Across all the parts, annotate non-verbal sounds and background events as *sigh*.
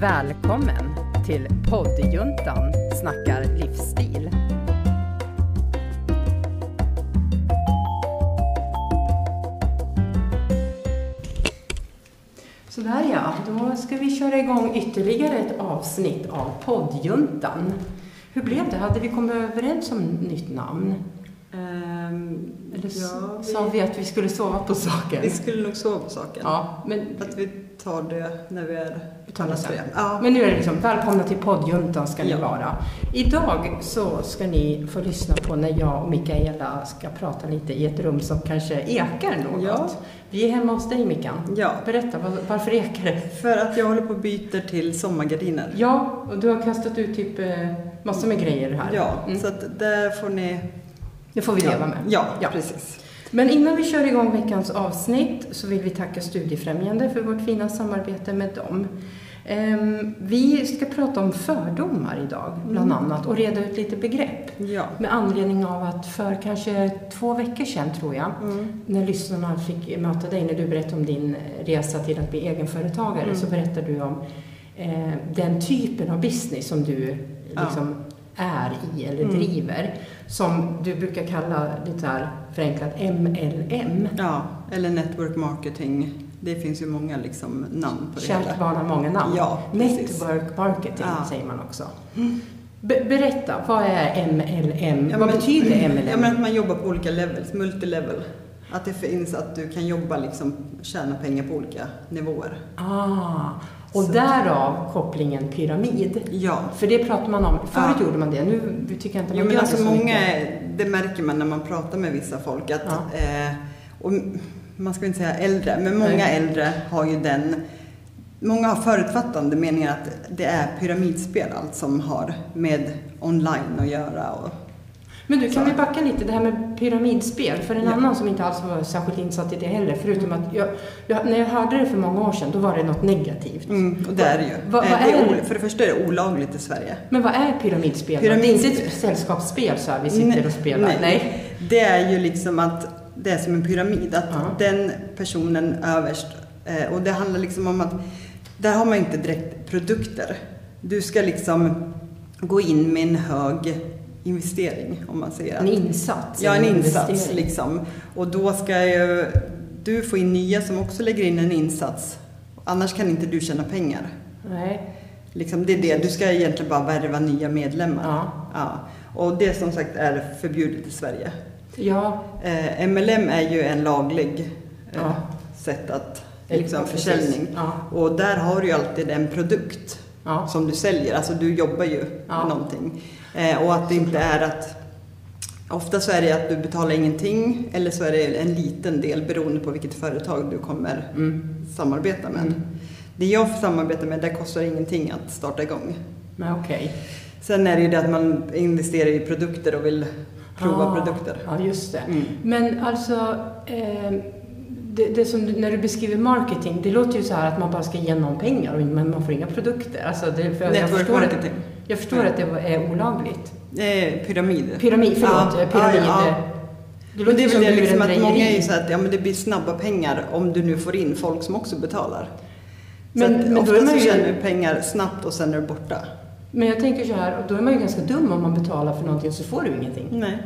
Välkommen till poddjuntan snackar livsstil. Sådär ja, då ska vi köra igång ytterligare ett avsnitt av poddjuntan. Hur blev det? Hade vi kommit överens om nytt namn? Ehm, Eller ja, sa vi att vi skulle sova på saken? vi skulle nog sova på saken. Ja, men Att vi tar det när vi är det igen. Ja. Men nu är det liksom, välkomna till poddjuntan ska ni Ja. vara. Idag så ska ni få lyssna på när jag och Mikaela ska prata lite i ett rum som kanske ekar något. Ja. Vi är hemma hos dig Mickan. ja, Berätta, var, varför ekar det? för att jag håller på och byter till sommargardiner. Ja, och du har kastat ut typ eh, massor med grejer här. Ja, Mm. så att där får ni... Det får vi leva med. Ja, Ja. precis. Men innan vi kör igång veckans avsnitt så vill vi tacka Studiefrämjande för vårt fina samarbete med dem. Ehm, Vi ska prata om fördomar idag, bland Mm. annat, och reda ut lite begrepp. Ja. Med anledning av att för kanske två veckor sedan, tror jag, Mm. när lyssnarna fick möta dig, när du berättade om din resa till att bli egenföretagare, Mm. så berättade du om eh, den typen av business som du Ja. Är i eller Mm. driver, som du brukar kalla lite här förenklat MLM. ja, eller network marketing. Det finns ju många liksom namn på det Kärt hela. barn har många namn. Ja, precis. Network marketing Ja. säger man också. Be- berätta, vad är MLM? Ja, vad men- betyder MLM? Ja, men att man jobbar på olika levels, multilevel. Att det finns att du kan jobba liksom, tjäna pengar på olika nivåer. Ah, och Så. därav kopplingen pyramid. Ja. För det pratar man om. Förut Ja. gjorde man det, nu tycker jag inte man Jo, men gör alltså det så många, mycket. det märker man när man pratar med vissa folk att, Ja. eh, och man ska inte säga äldre, men många Nej. äldre har ju den, många har förutfattande meningar att det är pyramidspel allt som har med online att göra. Och, Men du, kan vi backa lite, det här med pyramidspel? För en Ja. annan som inte alls var särskilt insatt i det heller, förutom att jag, jag, när jag hörde det för många år sedan, då var det något negativt. mm, och det är det ju. Vad- Eh, vad det är är för det första är det olagligt i Sverige. Men vad är pyramidspel? då? Pyramid- Det är inte ett sällskapsspel så här, vi sitter och spelar? nej. nej. Det är ju liksom att det är som en pyramid. Att Ja. den personen överst, eh, och det handlar liksom om att där har man inte direkt produkter. Du ska liksom gå in med en hög investering om man säger En att, insats? Ja, en insats investering. liksom. Och då ska ju du få in nya som också lägger in en insats. Annars kan inte du tjäna pengar. Nej. Liksom, det är det. Du ska egentligen bara värva nya medlemmar. Ja. Ja. Och det som sagt är förbjudet i Sverige. Ja. Eh, MLM är ju en laglig eh, Ja. sätt att, liksom försäljning. Ja. Och där har du ju alltid en produkt Ja. som du säljer. Alltså du jobbar ju Ja. med någonting. Eh, och att det inte är att Ofta så är det att du betalar ingenting eller så är det en liten del beroende på vilket företag du kommer Mm. samarbeta med. Mm. Det jag samarbetar med, det kostar ingenting att starta igång. Men okej. Sen är det ju det att man investerar i produkter och vill prova Ah, produkter. Ja, just det. Mm. Men alltså, eh, det, det som, när du beskriver marketing, det låter ju så här att man bara ska ge någon pengar och men man får inga produkter. Alltså det, för jag Network förstår, marketing. jag förstår att det är olagligt. Eh, pyramid. Pyramid, förlåt, Ja, eh, pyramid. ja, ja. Det Men låter det är väl det liksom att många är ju så att ja, men det blir snabba pengar om du nu får in folk som också betalar. Men- så att men då ofta är man så tjänar du pengar snabbt och sen är du borta. Men jag tänker så här, då är man ju ganska dum om man betalar för någonting och så får du ingenting. Nej.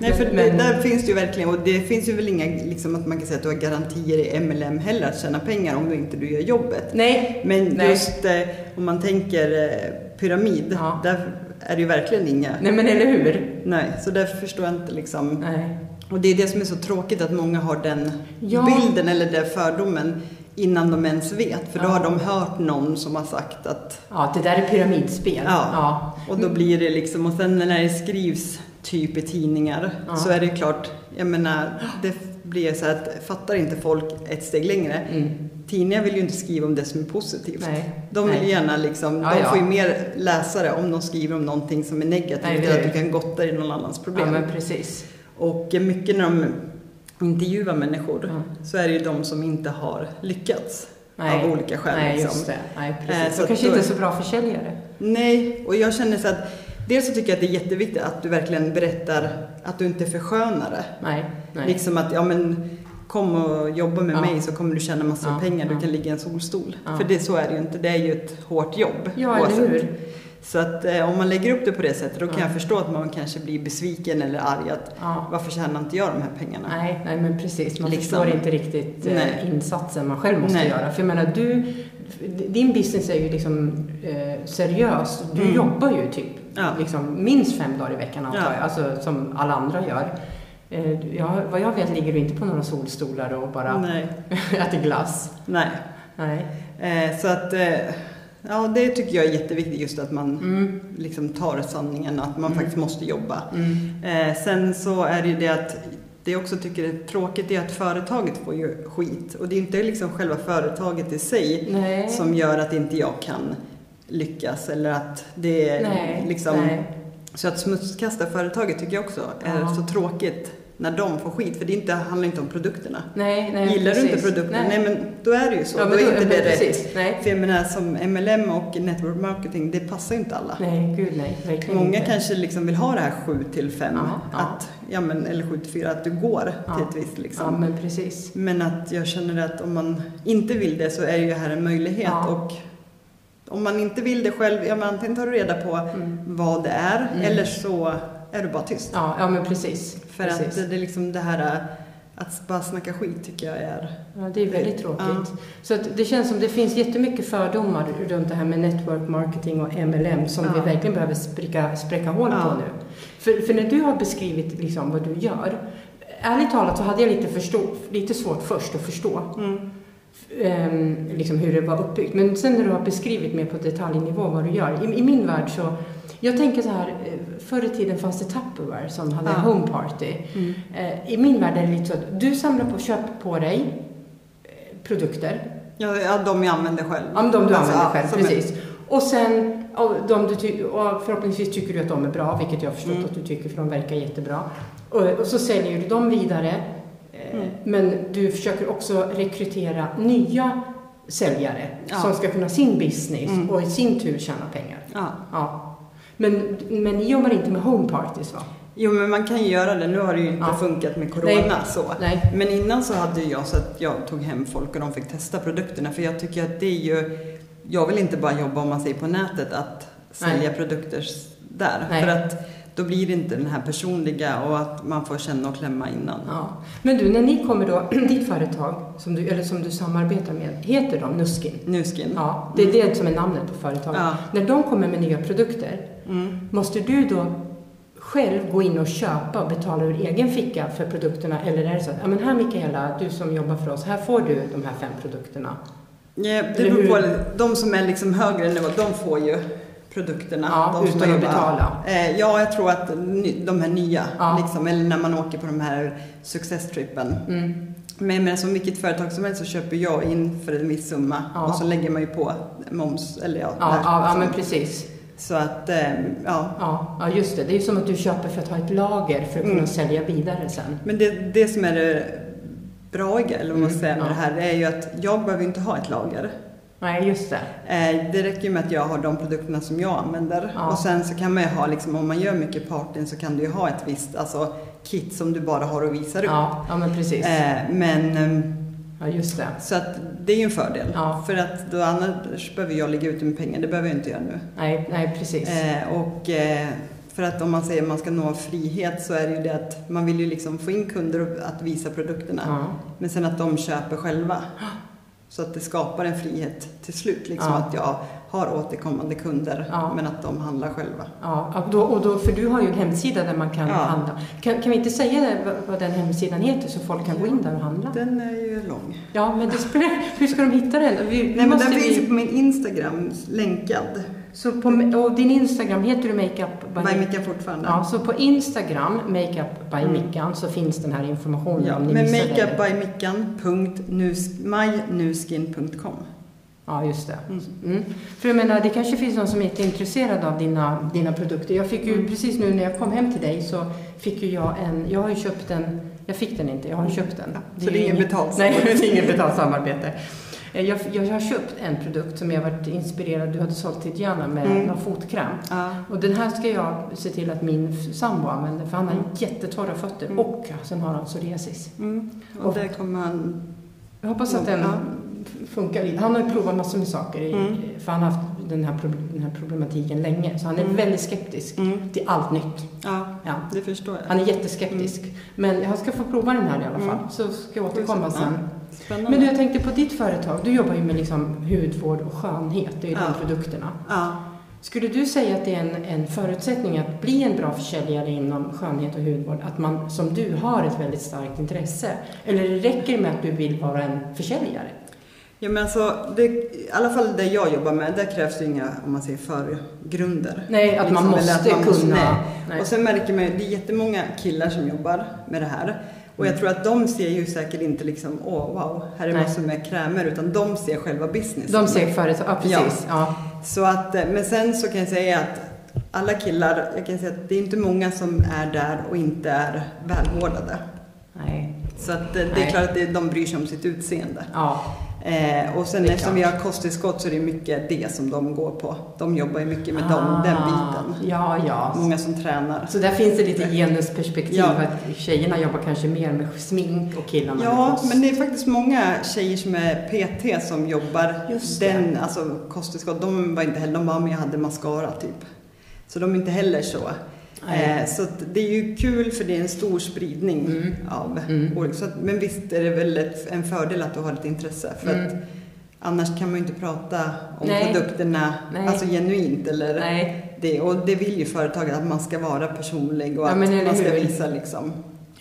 Nej, för Men- det, där finns det ju verkligen, och det finns ju väl inga, liksom att man kan säga att du har garantier i MLM heller att tjäna pengar om du inte du gör jobbet. Nej. Men Nej. just eh, om man tänker eh, pyramid, Ja. där är det ju verkligen inga. Nej, men eller hur? Nej, så därför förstår jag inte liksom. Nej. Och det är det som är så tråkigt att många har den Ja. bilden eller den fördomen innan de ens vet. För då Ja. har de hört någon som har sagt att Ja, det där är pyramidspel. Ja. ja. och då blir det liksom, och sen när det skrivs typ i tidningar Ja. så är det klart, jag menar, det blir så att fattar inte folk ett steg längre. Mm. Tidningar vill ju inte skriva om det som är positivt. Nej. De vill Nej. gärna liksom, Ja, de får ju mer läsare om de skriver om någonting som är negativt Nej, eller är att du kan gotta i någon annans problem. Ja, men precis. Och mycket när de intervjuar människor Ja. så är det ju de som inte har lyckats Nej. av olika skäl. Nej, liksom. just det. Nej, Eh, precis. så Så kanske då- inte så bra försäljare. Nej, och jag känner så att dels så tycker jag att det är jätteviktigt att du verkligen berättar att du inte förskönar det. Nej, nej. Liksom att, ja men kom och jobba med Ja. mig så kommer du tjäna massor Ja, av pengar, du ja. kan ligga i en solstol. Ja. För det, så är det ju inte, det är ju ett hårt jobb. Ja, oavsett. eller hur? Så att eh, om man lägger upp det på det sättet då kan Ja. jag förstå att man kanske blir besviken eller arg att Ja. varför tjänar inte jag de här pengarna? Nej, nej, men precis. Man Liksom. förstår inte riktigt eh, insatsen man själv måste Nej. göra. För jag menar, du, din business är ju liksom eh, seriös. Du Mm. jobbar ju typ Ja. liksom, minst fem dagar i veckan antar Ja. jag. Alltså som alla andra gör. Eh, ja, vad jag vet ligger du inte på några solstolar och bara Nej. *laughs* äter glass. Nej. Nej. Eh, så att, eh, ja det tycker jag är jätteviktigt just att man Mm. liksom tar sanningen, att man Mm. faktiskt måste jobba. Mm. Eh, sen så är det ju det att det jag också tycker är tråkigt är att företaget får ju skit. Och det är inte liksom själva företaget i sig Nej. som gör att inte jag kan lyckas eller att det är nej. liksom... nej. Så att smutskasta företaget tycker jag också är Ja. så tråkigt när de får skit. För det inte, handlar inte om produkterna. Nej, nej, Gillar precis. du inte produkten, nej. men då är det ju så. Ja, då är då- inte det rätt. precis. Nej. För jag menar som MLM och network marketing, det passar ju inte alla. Nej, gud nej. Verkligen Många inte. kanske liksom vill ha det här 7 till 5, Ja, ja. att, ja, men, eller 7 till 4, att du går Ja. till ett visst Ja, liksom. men precis. Men att jag känner att om man inte vill det så är ju här en möjlighet. Ja. Och om man inte vill det själv, ja men antingen tar du reda på Mm. vad det är Mm. eller så är du bara tyst. Ja, ja men precis. För precis. att det är liksom det här att bara snacka skit tycker jag är... Ja, det är väldigt tråkigt. Ja. Så det känns som det finns jättemycket fördomar runt det här med network marketing och MLM som Ja. vi verkligen behöver spricka, spräcka hål på Ja. nu. För, för när du har beskrivit liksom vad du gör, ärligt talat så hade jag lite, förstå, lite svårt först att förstå Mm. Ehm, liksom hur det var uppbyggt. Men sen när du har beskrivit mer på detaljnivå vad du gör. I, i min värld så, jag tänker så här, eh, förr i tiden fanns det Tupperware som hade Ja. home party. Mm. Eh, I min värld är det lite så att du samlar på köp på dig eh, produkter. Ja, ja, de jag använder själv. Ja, de du Alltså, använder ja, själv, är- precis. Och sen, och de du ty- och förhoppningsvis tycker du att de är bra, vilket jag har förstått Mm. att du tycker, för de verkar jättebra. Och, och så säljer du dem vidare. Mm. Men du försöker också rekrytera nya säljare Ja. som ska kunna sin business Mm. och i sin tur tjäna pengar. Ja. Ja. Men, men ni jobbar inte med home parties va? Jo, men man kan ju göra det. Nu har det ju inte Ja. funkat med corona Nej. så. Nej. Men innan så hade jag så att jag tog hem folk och de fick testa produkterna. För jag tycker att det är ju... Jag vill inte bara jobba om man säger på nätet att sälja Nej. produkter där. För att då blir det inte den här personliga och att man får känna och klämma innan. Ja. Men du, när ni kommer då, *clears throat* ditt företag som du, eller som du samarbetar med, heter de Nuskin? Nuskin. Ja, det är det som är namnet på företaget. Ja. När de kommer med nya produkter, Mm. måste du då själv gå in och köpa och betala ur egen ficka för produkterna? Eller är det så att, ja men här Mikaela, du som jobbar för oss, här får du de här fem produkterna. Ja, det beror på, de som är liksom högre nivå, de får ju produkterna. Ja, utan att betala. Eh, ja, jag tror att de här nya, Ja. liksom, eller när man åker på de här success-trippen. Mm. Men, men som vilket företag som helst så köper jag in för en viss summa Ja. och så lägger man ju på moms, eller ja, Ja, ja, ja, så. men precis. Så att, eh, ja. Ja, ja, just det. Det är ju som att du köper för att ha ett lager för att kunna Mm. sälja vidare sen. Men det, det som är det braiga, eller vad man Mm, säger med det här, det är ju att jag behöver inte ha ett lager. Nej, just det. Eh, Det räcker ju med att jag har de produkterna som jag använder. Ja. Och sen så kan man ju ha, liksom, om man gör mycket partyn så kan du ju ha ett visst alltså, kit som du bara har och visar upp. Ja, ja men precis. Eh, Men, ehm, Ja, just det. så att det är ju en fördel. Ja. För att då annars behöver jag lägga ut med pengar, det behöver jag inte göra nu. Nej, nej precis. Eh, och för att om man säger att man ska nå frihet så är det ju det att man vill ju liksom få in kunder att visa produkterna. Ja. Men sen att de köper själva. *gasps* Så att det skapar en frihet till slut. Liksom Ja. att jag har återkommande kunder Ja. men att de handlar själva. Ja, och då, och då, för du har ju en hemsida där man kan Ja. handla. Kan, kan vi inte säga vad, den hemsidan heter så folk kan gå in där och handla? Den är ju lång. Ja, men det spelar, hur ska de hitta den? Vi, Nej men den vi- finns ju på min Instagram länkad. Så på, och din Instagram heter du Makeup By Mickan fortfarande. Ja, så på Instagram, Makeup by Mm. Mickan, så finns den här informationen Ja, om ni men missade det. makeupbymickan.mynuskin.com Ja, just det. Mm. Mm. För jag menar, det kanske finns någon som är intresserad av dina, dina produkter. Jag fick ju Mm. precis nu när jag kom hem till dig så fick ju jag en, jag har ju köpt en, jag fick den inte, jag har köpt den. Ja, så det är ju ingen betalt Nej, samarbete. *laughs* det är inget betalt samarbete. Eh, Jag, jag har köpt en produkt som jag varit inspirerad, du hade sålt till Diana med Mm. någon fotkräm. Ja. Och den här ska jag se till att min sambo använder för han har Mm. jättetorra fötter Mm. och sen har han psoriasis. Mm. Och Och- det kommer han... Jag hoppas att den Ja. funkar. Han har provat massor med saker, i, Mm. för han har haft den här, den här problematiken länge. Så han är Mm. väldigt skeptisk Mm. till allt nytt. Ja, Ja. det förstår jag. Han är jätteskeptisk. Men jag ska få prova den här i alla fall, Mm. så ska jag återkomma sen. Spännande. Men du, jag tänkte på ditt företag. Du jobbar ju med liksom hudvård och skönhet, det är ju Ja. de produkterna. Ja. Skulle du säga att det är en, en förutsättning att bli en bra försäljare inom skönhet och hudvård, att man som du har ett väldigt starkt intresse? Eller räcker det med att du vill vara en försäljare? Ja, men alltså, det, I alla fall det jag jobbar med, där krävs det inga om man säger förgrunder. Nej, att man Liksom, eller måste att man måste- kunna. Nej. Och sen märker man ju, det är jättemånga killar som jobbar med det här. Och jag tror att de ser ju säkert inte liksom, åh wow, här är Nej. massor med krämer, utan de ser själva businessen. De ser företag, ja precis. Ja. Så att, eh, men sen så kan jag säga att alla killar, jag kan säga att det är inte många som är där och inte är välvårdade. Nej. Så att eh, det är klart att det, de bryr sig om sitt utseende. Ja. Eh, och sen eftersom klart. vi har kosttillskott så är det mycket det som de går på. De jobbar ju mycket med Ah, dem, den biten. Ja, ja. Många som tränar. Så där finns det lite genusperspektiv, Ja. att tjejerna jobbar kanske mer med smink och killarna med Ja, kost. men det är faktiskt många tjejer som är PT som jobbar Just det. den, alltså kosttillskott. De var inte heller, de bara, men jag hade mascara typ. Så de är inte heller så. Eh, så det är ju kul för det är en stor spridning Mm. av Mm. Så att, men visst är det väl ett, en fördel att du har ett intresse. För Mm. att annars kan man ju inte prata om Nej. produkterna Nej. alltså genuint. Eller Nej. det, och det vill ju företaget att man ska vara personlig och Ja, att man ska hur? visa liksom.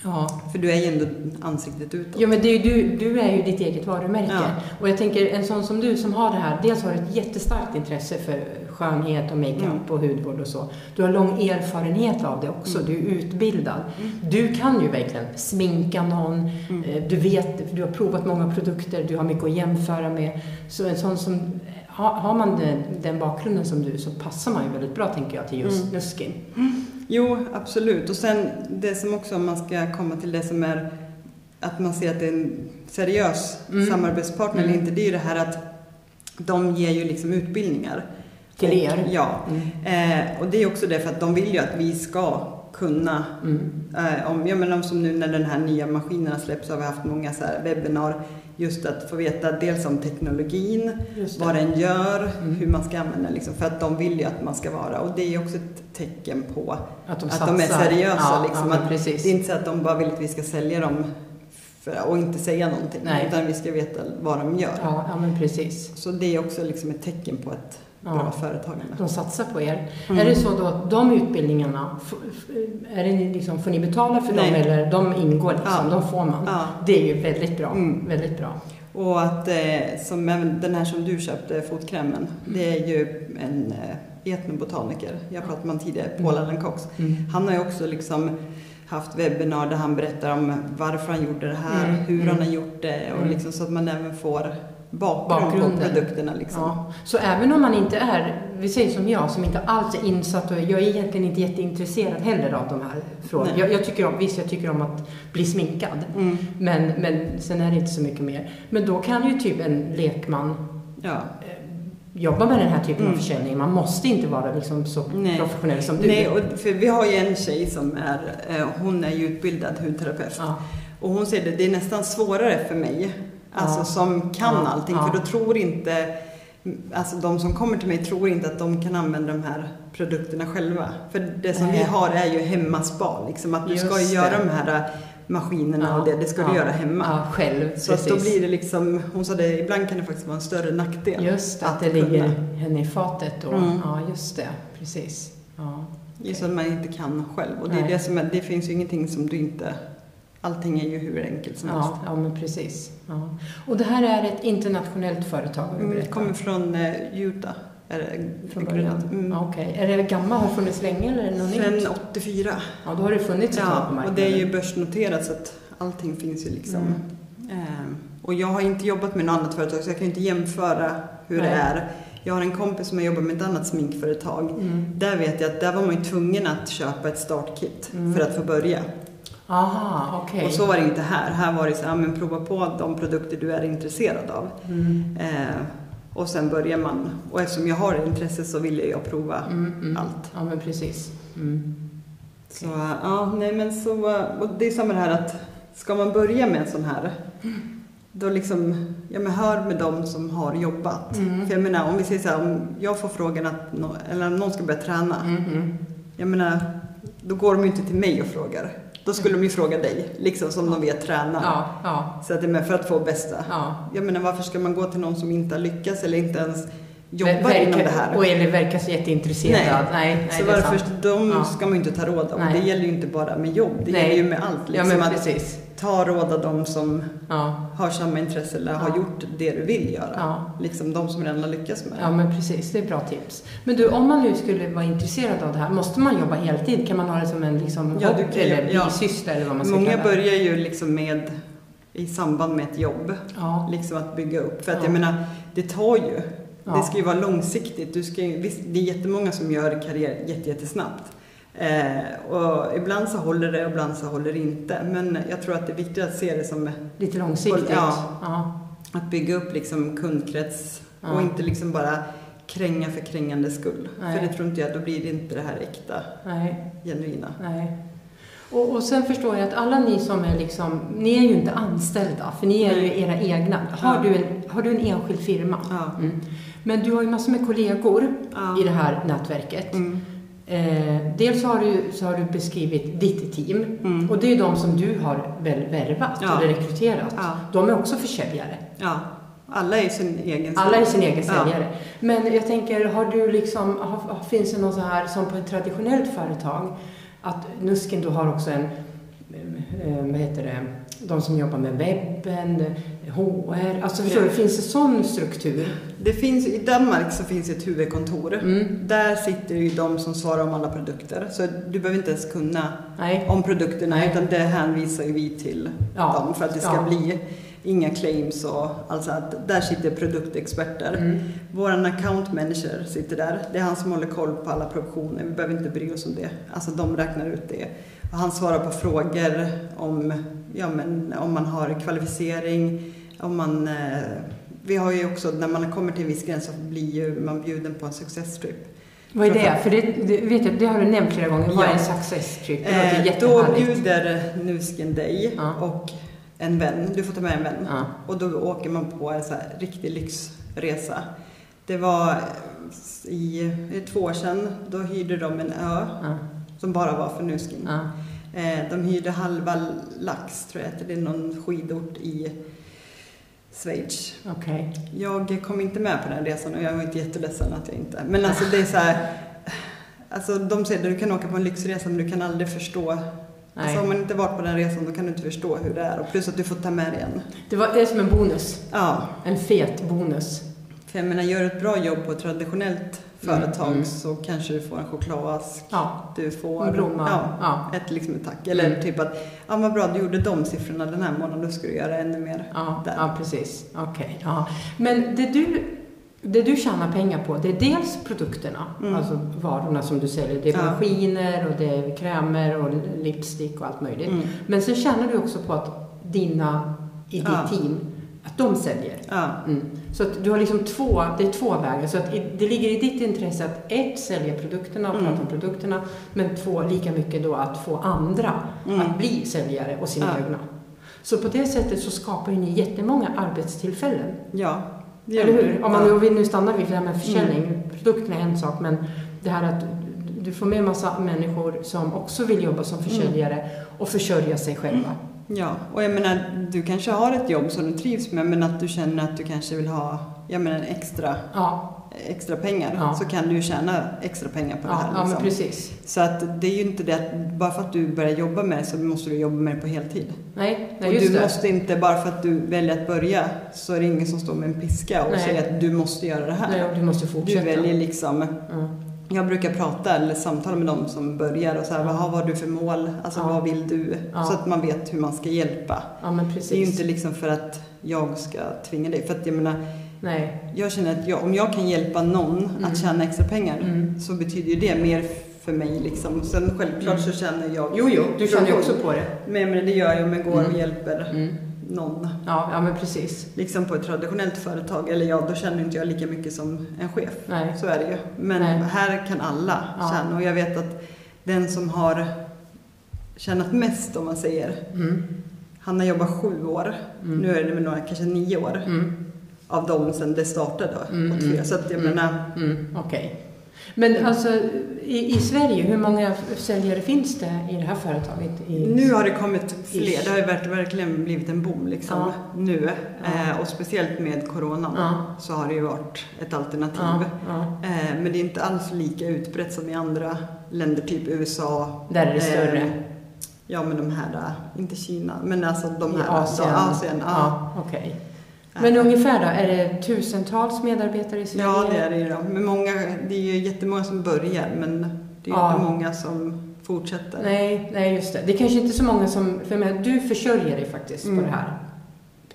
Ja. För du är ju ändå ansiktet utåt. Jo, men det är du, du är ju ditt eget varumärke. Ja. Och jag tänker, en sån som du som har det här, dels har ett jättestarkt intresse för skönhet och makeup Mm. och hudvård och så. Du har lång erfarenhet av det också, Mm. du är utbildad. Mm. Du kan ju verkligen sminka någon, Mm. eh, du vet, du har provat många produkter, du har mycket att jämföra med. Så en sån som, har, man den, den bakgrunden som du så passar man ju väldigt bra tänker jag till just Mm. Nuskin. Jo, absolut. Och sen det som också, om man ska komma till det som är att man ser att det är en seriös Mm. samarbetspartner Mm. eller inte, det är ju det här att de ger ju liksom utbildningar. Till er? Ja. Mm. Eh, och det är också det för att de vill ju att vi ska kunna Mm. Eh, om, ja, men om som nu när den här nya maskinerna släpps har vi haft många så webbinar just att få veta dels om teknologin, vad den gör, Mm. hur man ska använda den liksom, för att de vill ju att man ska vara och det är också ett tecken på Att de, att de är seriösa. Ja, liksom, ja, att det är inte så att de bara vill att vi ska sälja dem för, och inte säga någonting Nej. utan vi ska veta vad de gör. Ja, ja, men precis. Så det är också liksom ett tecken på ett Ja. bra företagande. De satsar på er. Mm. Är det så då att de utbildningarna, är det liksom, får ni betala för Nej. dem eller de ingår liksom, Ja. de får man? Ja. Det är ju väldigt bra. Mm. Väldigt bra. Och att eh, som även den här som du köpte, fotkrämen, det är ju en eh, etnobotaniker. Jag pratade med honom tidigare, Paul Mm. Allen Cox. Mm. Han har ju också liksom haft webbinar där han berättar om varför han gjorde det här, Mm, hur mm. han har gjort det och Mm. liksom så att man även får bakgrund Bakgrunden. på produkterna. Liksom. Ja. Så även om man inte är, vi säger som jag, som inte alls är insatt och jag är egentligen inte jätteintresserad heller av de här frågorna. Jag, jag tycker om, visst, jag tycker om att bli sminkad. Mm. Men, men sen är det inte så mycket mer. Men då kan ju typ en lekman Ja. eh, jobba med den här typen av Mm. försäljning. Man måste inte vara liksom så Nej. professionell som du. Nej, och för vi har ju en tjej som är, eh, hon är ju utbildad hudterapeut. ja. Och hon säger det, det är nästan svårare för mig, alltså som kan allting, för då tror inte, alltså de som kommer till mig tror inte att de kan använda de här produkterna själva. För det som vi har är ju hemmaspa, liksom att du ska Just ju göra de här maskinerna Ja, och det, det ska ja, du göra hemma. Ja, själv. Så att då precis. blir det liksom, hon sa det, ibland kan det faktiskt vara en större nackdel. Just att, att det ligger henne i fatet då. Mm. Ja, just det. Precis. Ja. Just att man inte kan själv. Och det, är Nej. det, som är, det finns ju ingenting som du inte, allting är ju hur enkelt som helst. Ja, ja, men precis. Ja. Och det här är ett internationellt företag Mm, berättat. kommer från eh, Utah. Är det från början. Mm. Ja, Okej. Är det gammalt? Har det funnits länge eller är det något nytt? Sen 84. Ja, då har det funnits ett tag på Ja, marknaden. och det är ju börsnoterat så att allting finns ju liksom. Mm. Eh, och jag har inte jobbat med något annat företag så jag kan inte jämföra hur Nej. det är. Jag har en kompis som har jobbat med ett annat sminkföretag. Mm. Där vet jag att där var man ju tvungen att köpa ett startkit Mm. för att få börja. Aha, okej. Och så var det inte här. Här var det så här, men prova på de produkter du är intresserad av. Mm. Eh, och sen börjar man. Och eftersom jag har intresse så vill jag prova Mm, mm. allt. Ja, men precis. Mm. Så ja, nej men så, och det är samma det här att ska man börja med en sån här, då liksom, ja men hör med dem som har jobbat. Mm. För jag menar om vi säger så här, om jag får frågan att, nå- eller om någon ska börja träna, Mm, mm. jag menar, då går de ju inte till mig och frågar. Då skulle de ju fråga dig, liksom som de vet träna. Ja, ja, Så att det är med för att få bästa. ja. Jag menar varför ska man gå till någon som inte har lyckats eller inte ens jobbar Ver- inom verkar- det här? Och eller verkar så jätteintresserad. Nej, nej, så varför, de Ja. ska man ju inte ta råd av. Nej. Det gäller ju inte bara med jobb, det Nej. gäller ju med allt. Ja, Liksom, att precis. ta råd av de som Ja, har samma intresse eller har Ja. gjort det du vill göra. ja. Liksom de som redan har lyckats med det. Ja, men precis. Det är bra tips. Men du, om man nu skulle vara intresserad av det här, måste man jobba heltid? Kan man ha det som en liksom, Ja, hopp du kan- eller ja. bisyssla eller vad man ska Många kalla det? börjar ju liksom med i samband med ett jobb, Ja, liksom att bygga upp. För att Ja. jag menar, det tar ju. Ja. Det ska ju vara långsiktigt. Du ska visst, det är jättemånga som gör karriär jätte, jättesnabbt. Eh, och ibland så håller det och ibland så håller det inte. Men jag tror att det är viktigt att se det som Lite långsiktigt. Ja. ja. att bygga upp liksom kundkrets Ja. och inte liksom bara kränga för krängande skull. Nej. För det tror inte jag, då blir det inte det här äkta, Nej, genuina. nej. Och, och sen förstår jag att alla ni som är liksom, ni är ju inte anställda, för ni är ju era egna. Har, du en, har du en enskild firma? Ja. Mm. Men du har ju massor med kollegor Ja. i det här nätverket. Mm. Eh, dels har du, så har du beskrivit ditt team. Mm. Och det är de som du har väl värvat Ja. eller rekryterat. Ja. De är också försäljare. ja, alla är sin egen Alla är sin egen Ja. säljare. Men jag tänker, har du liksom, har, finns det något så här som på ett traditionellt företag, att Nusken då har också en, eh, vad heter det, de som jobbar med webben, HR, alltså förstår du, finns det sån struktur? Det finns, I Danmark så finns ett huvudkontor. Mm. Där sitter ju de som svarar om alla produkter. Så du behöver inte ens kunna Nej. om produkterna Nej. utan det hänvisar ju vi till Ja. dem för att det ska Ja. bli inga claims och alltså att där sitter produktexperter. Mm. Vår account manager sitter där. Det är han som håller koll på alla produktioner. Vi behöver inte bry oss om det. Alltså de räknar ut det. Och han svarar på frågor om, ja, men, om man har kvalificering, om man eh, vi har ju också, när man kommer till en viss gräns så blir ju man bjuden på en success trip. Vad är det? För det, det, vet jag, det har du nämnt flera gånger. Vad är Ja. en success trip? Det Eh, då bjuder Nusken dig Ja. och en vän, du får ta med en vän. Ja. Och då åker man på en så här riktig lyxresa. Det var i, det är två år sedan, då hyrde de en ö som bara var för Nuskin. Eh, de hyrde halva Lax, tror jag, det är någon skidort i Schweiz. Okej. Jag kom inte med på den resan och jag var inte jätteledsen att jag inte... Men alltså det är så här... Alltså de säger att du kan åka på en lyxresa men du kan aldrig förstå. Nej. Alltså om man inte varit på den resan då kan du inte förstå hur det är. Och plus att du får ta med dig en. Det, var, det är som en bonus. Ja, En fet bonus. för jag menar gör du ett bra jobb på ett traditionellt företag mm. så kanske du får en chokladask. Ja. Du får En blomma. Ja, Ja. ett liksom ett tack. Eller Mm. typ att, ja vad bra du gjorde de siffrorna den här månaden, då ska du göra ännu mer. Ja, Där. ja precis. Okej. ja. Men det du, det du tjänar pengar på, det är dels produkterna, Mm. alltså varorna som du säljer. Det är maskiner och det är krämer och lipstick och allt möjligt. Mm. Men sen tjänar du också på att dina i ditt team, att de säljer. Mm. Så att du har liksom två, det är två vägar. Så att det ligger i ditt intresse att ett, sälja produkterna och Mm. prata om produkterna. Men två, lika mycket då att få andra Mm. att bli säljare och sina Ja. egna. Så på det sättet så skapar ju ni jättemånga arbetstillfällen. ja. Eller hur? Om man nu vill nu stanna vid det här med försäljning. Mm. Produkterna är en sak, men det här att du får med massa människor som också vill jobba som försäljare och försörja sig själva. Ja, och jag menar, du kanske har ett jobb som du trivs med men att du känner att du kanske vill ha jag menar, extra, Ja, extra pengar Ja. så kan du ju tjäna extra pengar på det ja, här. ja men liksom. precis. Så att det är ju inte det att bara för att du börjar jobba med det så måste du jobba med det på heltid. Nej, nej och just du det. måste inte, bara för att du väljer att börja så är det ingen som står med en piska och Nej. säger att du måste göra det här. Nej, du måste du fortsätta. väljer liksom Ja. Jag brukar prata eller samtala med dem som börjar och så här, vad har du för mål? Alltså Ja. vad vill du? Ja. Så att man vet hur man ska hjälpa. ja. Det är ju inte liksom för att jag ska tvinga dig. För att jag menar, Nej. jag känner att jag, om jag kan hjälpa någon Mm. att tjäna extra pengar Mm. så betyder ju det mer för mig liksom. Sen självklart så känner jag Mm. Jo, jo, du känner ju också på det. Men, men det gör jag om jag går och Mm. hjälper Mm. Någon. Ja, ja, men precis. Liksom på ett traditionellt företag, eller ja, då känner inte jag lika mycket som en chef. Nej. Så är det ju. Men Nej. här kan alla Ja. känna och jag vet att den som har tjänat mest om man säger, Mm. han har jobbat sju år. Mm. Nu är det väl några, kanske nio år Mm. av dem sedan det startade. Mm, 84. mm, Så att jag mm. menar, Mm. Okej. Men alltså i, i Sverige, hur många säljare finns det i det här företaget? I, nu har det kommit fler. Det har verkligen blivit en boom liksom Ja. nu. Ja. Eh, och speciellt med coronan Ja. så har det ju varit ett alternativ. Eh, men det är inte alls lika utbrett som i andra länder, typ USA. Där är det större. Eh, ja, men de här, eh, inte Kina, men alltså de I här. Asien? Ja, Asien ja. Ja, okej. Men ungefär då, är det tusentals medarbetare i Sverige? ja, det är det ju då. Men många, det är ju jättemånga som börjar, men det är Ja. inte många som fortsätter. Nej, nej, just det. Det är kanske inte så många som... För menar, du försörjer dig faktiskt Mm. på det här.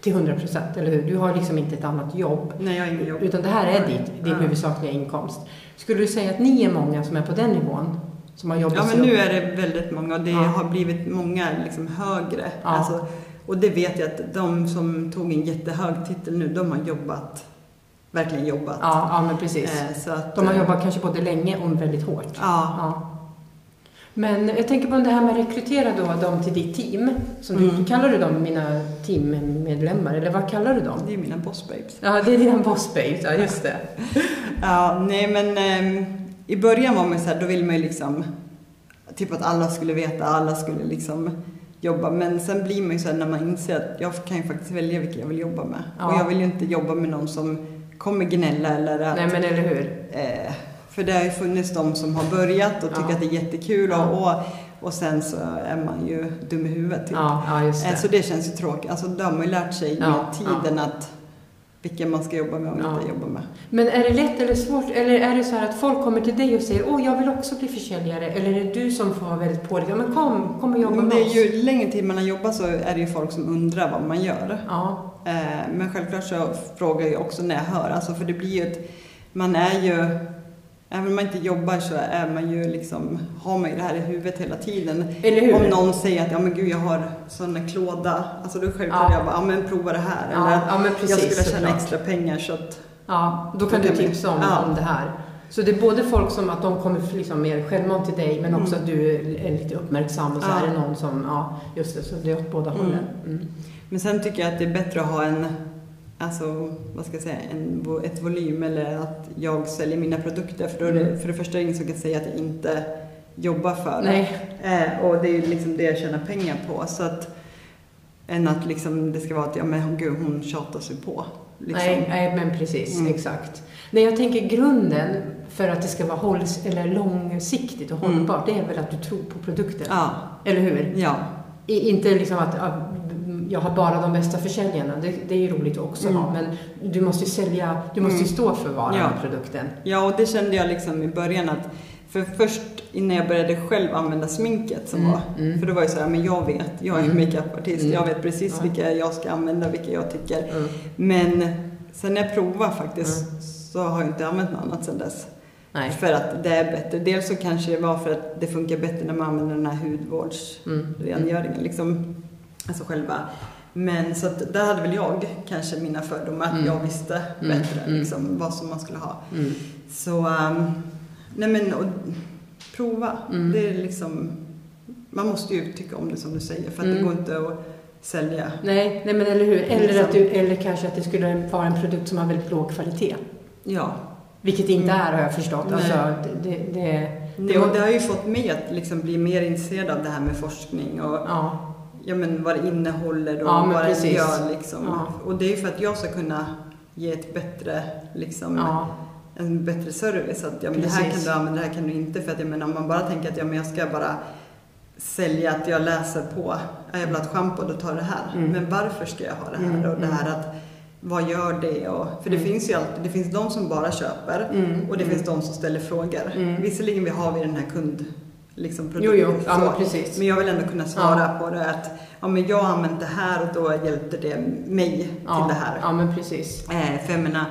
Till 100 procent, eller hur? Du har liksom inte ett annat jobb. Nej, jag har ingen jobb. Utan det här är ditt, din Ja. huvudsakliga inkomst. Skulle du säga att ni är många som är på den nivån? Som har jobbat Ja, men nu upp? är det väldigt många och det Ja. har blivit många liksom högre. Ja. Alltså, och det vet jag att de som tog en jättehög titel nu, de har jobbat, verkligen jobbat. Ja, ja, men precis. Eh, så att, De har eh, jobbat kanske både länge och väldigt hårt. Ja, Ja. Men jag tänker på det här med att rekrytera då dem till ditt team. Som du, Mm. kallar du dem mina teammedlemmar? Eller vad kallar du dem? det är mina boss babes. Ja, det är dina boss babes, ja just det. *laughs* Ja, nej men ehm, i början var man så här, då ville man ju liksom, typ att alla skulle veta, alla skulle liksom jobba. Men sen blir man ju så här när man inser att jag kan ju faktiskt välja vilka jag vill jobba med. Ja. Och jag vill ju inte jobba med någon som kommer gnälla eller att Nej men eller hur? Eh, för det har ju funnits de som har börjat och tycker Ja. att det är jättekul och, och, och sen så är man ju dum i huvudet. Typ. Ja, ja just Eh, det. så det känns ju tråkigt. Alltså då har man ju lärt sig med tiden att vilka man ska jobba med och Ja. inte jobba med. Men är det lätt eller svårt? Eller är det så här att folk kommer till dig och säger åh, jag vill också bli försäljare? Eller är det du som får vara väldigt? Ja, men kom, kom och jobba med oss. ju längre tid man har jobbat så är det ju folk som undrar vad man gör. Ja, Eh, men självklart så frågar jag också när jag hör. Alltså för det blir ju ett, man är ju Även om man inte jobbar så är man ju liksom, har man ju det här i huvudet hela tiden. Om någon säger att ja men gud jag har sån här klåda, alltså då självklart Ja. jag bara, ja men prova det här. ja, Eller ja, men precis. jag skulle tjäna extra pengar så att, Ja, då kan du tipsa om, ja. om det här. Så det är både folk som att de kommer liksom mer självmant till dig, men också Mm. att du är lite uppmärksam och så är det någon som, ja, just det, så det är åt båda Mm. hållen. Mm. Men sen tycker jag att det är bättre att ha en, alltså vad ska jag säga, en, ett volym eller att jag säljer mina produkter. För då är det, Mm. för det första ingen som kan säga att jag inte jobbar för det. Eh, och det är ju liksom det jag tjänar pengar på. Så att, än att liksom det ska vara att, ja men gud hon tjatar sig på. Liksom. nej, nej, men precis, Mm. exakt. Nej, jag tänker grunden för att det ska vara hålls, eller långsiktigt och Mm. hållbart, det är väl att du tror på produkten. Ja, Eller hur? ja. I, inte liksom att jag har bara de bästa försäljarna, det, det är ju roligt också Mm. ha, men du måste ju sälja, du måste ju Mm. stå för varan Ja. produkten. Ja, och det kände jag liksom i början att för först innan jag började själv använda sminket som Mm, var, mm. för då var jag så här, men jag vet, jag är Mm. makeupartist, Mm. jag vet precis Ja. vilka jag ska använda, vilka jag tycker. Mm. Men sen när jag provade faktiskt så har jag inte använt något annat sen dess. Nej. För att det är bättre. Dels så kanske det var för att det funkar bättre när man använder den här hudvårdsrengöringen, Mm. liksom, alltså själva. Men så att där hade väl jag kanske mina fördomar, att Mm. jag visste Mm. bättre Mm. liksom, vad som man skulle ha. Mm. Så, um, nej men och, prova. Mm. Det är liksom, man måste ju tycka om det som du säger för att Mm. det går inte att sälja. Nej, nej men eller hur. Eller, Liksom. att du, eller kanske att det skulle vara en produkt som har väldigt låg kvalitet. Ja, Vilket det inte Mm. är har jag förstått. Nej. Alltså, det, det, det, det, det har ju fått mig att liksom bli mer intresserad av det här med forskning och ja, ja, men vad det innehåller och Ja, vad det precis. gör. Liksom. Ja. Och det är ju för att jag ska kunna ge ett bättre, liksom, ja, en bättre service. Att ja, men det här kan du använda, det här kan du inte. För att jag menar, om man bara tänker att ja, men jag ska bara sälja att jag läser på, ja, jag vill ha ett schampo, då tar det här. Mm. Men varför ska jag ha det här? Mm, Och det mm. här att, vad gör det? Och, för det Mm. finns ju alltid, det finns de som bara köper mm, och det mm. finns de som ställer frågor. Mm. Visserligen vi har vi den här kund, liksom Jo, jo, ja men precis. Men jag vill ändå kunna svara på det att ja, men jag har använt det här och då hjälpte det mig till ja, det här. Ja, men precis. Eh, för jag menar,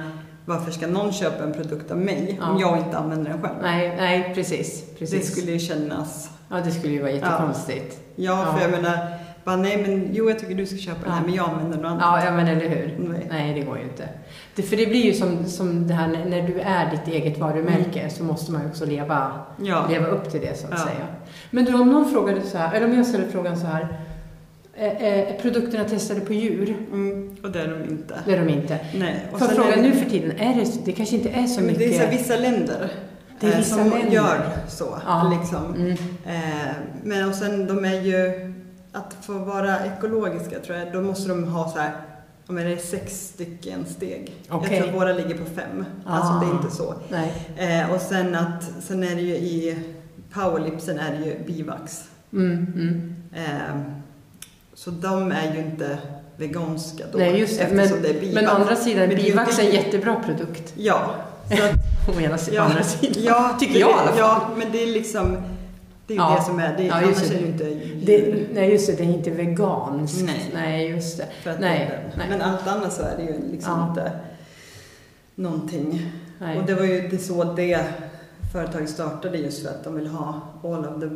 varför ska någon köpa en produkt av mig om Ja. jag inte använder den själv? Nej, nej precis. Det precis. skulle ju kännas... Ja, det skulle ju vara jättekonstigt. Ja, för Ja. jag menar, bara, nej men jo jag tycker du ska köpa den här Ja. men jag använder något annat. Ja, ja men eller hur. Nej. Nej, det går ju inte. Det, för det blir ju som, som det här när- du är ditt eget varumärke så måste man ju också leva, Ja. leva upp till det så att Ja. säga. Men du, om någon frågade så här, eller om jag ställer frågan så här. Är, produkterna testade på djur? Mm, och det är de inte. Det är de inte. Nej. Och Får jag sen fråga är det- nu för tiden, är det, det kanske inte är så men mycket... Det är vissa länder Det är eh, vissa som länder. gör så. Ja. Liksom. Mm. Eh, men och sen de är ju, att få vara ekologiska tror jag, då måste de ha så här, om det är sex stycken steg. Okej. Jag tror våra ligger på fem. Ah. Alltså det är inte så. Eh, och sen att, sen är det ju i powerlipsen är det ju bivax. Mm, mm. Eh, så de är ju inte veganska då. Nej, just det. eftersom Men, det är bivax. men å andra sidan, Men bivax är en jättebra produkt. Ja. *laughs* Så att, Å ena sidan, Ja. andra sidan. ja, *laughs* Tycker jag i alla fall. Ja, men det är liksom, det är ju Ja. det som är, det, Ja, just annars är det ju inte djur. Nej, just det. Det är inte veganskt. Nej. nej just det. För att Nej, det nej. Men allt annat så är det ju liksom Ja. inte någonting. Nej. Och det var ju det så det företaget startade just för att de vill ha all of the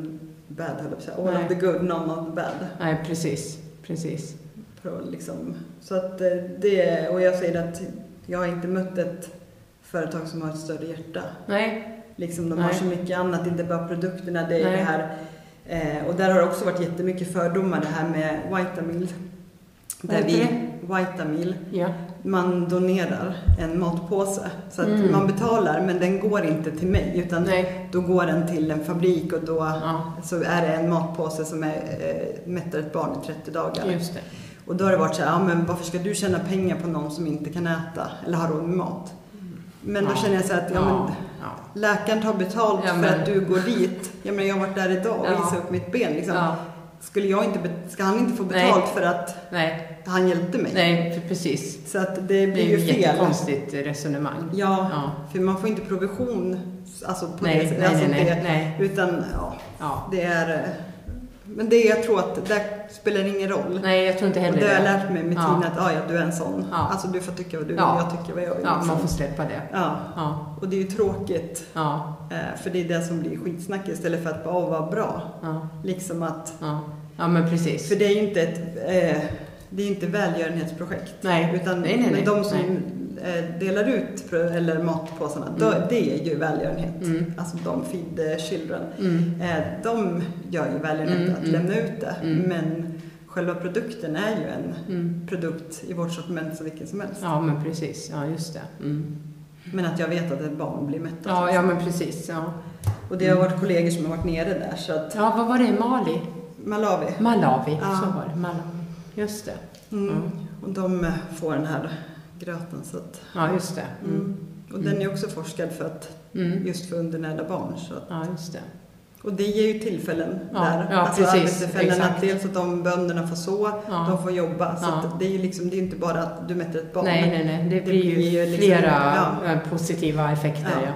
bad, höll jag på. All Nej. of the good, none of the bad. nej, precis. Precis. För liksom, så att eh, det, och jag säger att jag har inte mött ett företag som har ett större hjärta. Nej. Liksom, de har Nej. så mycket annat, inte bara produkterna. Det är Nej. det här, eh, och där har det också varit jättemycket fördomar, det här med Vitamil. Där vi, Vitamil, Ja. man donerar en matpåse. Så att Mm. man betalar, men den går inte till mig. Utan Nej. då går den till en fabrik och då Ja, så är det en matpåse som är, eh, mättar ett barn i 30 dagar. just det. Och då har det varit så här, ja, men varför ska du tjäna pengar på någon som inte kan äta eller har råd med mat? Men då Ja. känner jag så att, ja, men, ja. läkaren tar betalt Ja, för men- att du går dit. Jag menar, jag har varit där idag och Ja. visat upp mitt ben. Liksom. Skulle jag inte, ska han inte få Nej. betalt för att Nej, han hjälpte mig? nej, för precis. Så att det Det blir är ju ju ett fel. jättekonstigt resonemang. Ja, för man får inte provision alltså på Nej, det sättet. nej, Alltså nej, det, nej, nej. Utan, ja, Ja. det är... Men det, jag tror att det spelar ingen roll. Nej, jag tror inte Och heller det har jag lärt mig med Ja. tiden att ah, ja, du är en sån. Ja. Alltså du får tycka vad du vill, Ja. jag tycker vad jag vill. Ja, liksom. man får släppa det. ja. Ja, Och det är ju tråkigt. ja, eh, För det är det som blir skitsnack istället för att bara, åh vad bra. ja, Liksom att, ja. Ja, men precis. för det är ju inte ett, eh, det är inte välgörenhetsprojekt. Nej, Utan nej, nej, nej. de som eh, delar ut eller matpåsarna, då, Mm. det är ju välgörenhet. Mm. Alltså de feed the children. Mm. Eh, de gör ju välgörenhet Mm, att mm. lämna ut det. Mm. Men själva produkten är ju en Mm. produkt i vårt sortiment som vilken som helst. Ja, men precis. Ja, just det. Men att jag vet att ett barn blir mättat. Ja, ja, men precis. Ja. Och det har varit kollegor som har varit nere där så att ja, vad var det? Mali? Malawi. Malawi. Ja. Så var det. Malawi. Just det. Mm. Mm. Och de eh, får den här gröten så att, Ja, just det. Mm. mm. Och den är också forskad för att Mm. just för undernärda barn. Så att, Ja, just det. och det ger ju tillfällen Ja, där. ja, alltså precis. arbetstillfällen Exakt. att dels att de bönderna får så, Ja. de får jobba. Så Ja. det är ju liksom, det är inte bara att du mäter ett barn. Nej, nej, nej. Det Det blir ju blir ju liksom- flera ja. eh, positiva effekter.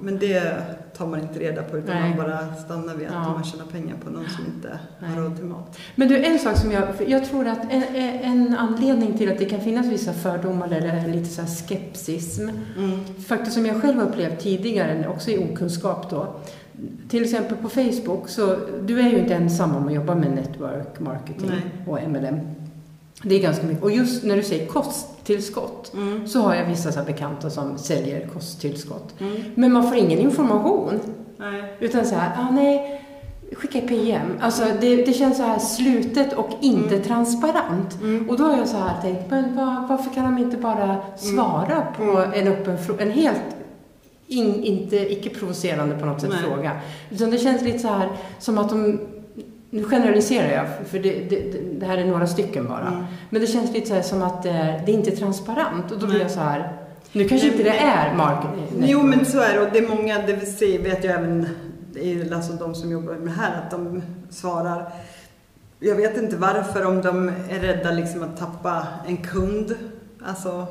Men det tar man inte reda på utan Nej. man bara stannar vid att Ja. man tjänar pengar på någon som inte Nej. har råd till mat. Men du, en sak som jag... Jag tror att en, en anledning till att det kan finnas vissa fördomar eller lite så skepsism, Mm. faktiskt som jag själv har upplevt tidigare, också i okunskap då. Till exempel på Facebook, så du är ju inte ensam om att jobba med network marketing Nej. och MLM. Det är ganska mycket. Och just när du säger kosttillskott, Mm. så har jag vissa så här bekanta som säljer kosttillskott. Mm. Men man får ingen information. Nej. Utan så här, ah, nej, skicka PM. Alltså det, det känns så här slutet och inte Mm. transparent. Mm. Och då har jag så här tänkt, men var, varför kan de inte bara svara på Mm. en öppen fråga? En helt in, inte icke-provocerande på något sätt Nej. fråga. Utan det känns lite så här som att de nu generaliserar jag, för det, det, det- det här är några stycken bara. Mm. Men det känns lite så här som att eh, det inte är transparent. Och då blir jag så här, nu kanske inte det är mark... Jo men så är det och det är många, det vet jag även alltså de som jobbar med det här, att de svarar jag vet inte varför, om de är rädda liksom att tappa en kund. Alltså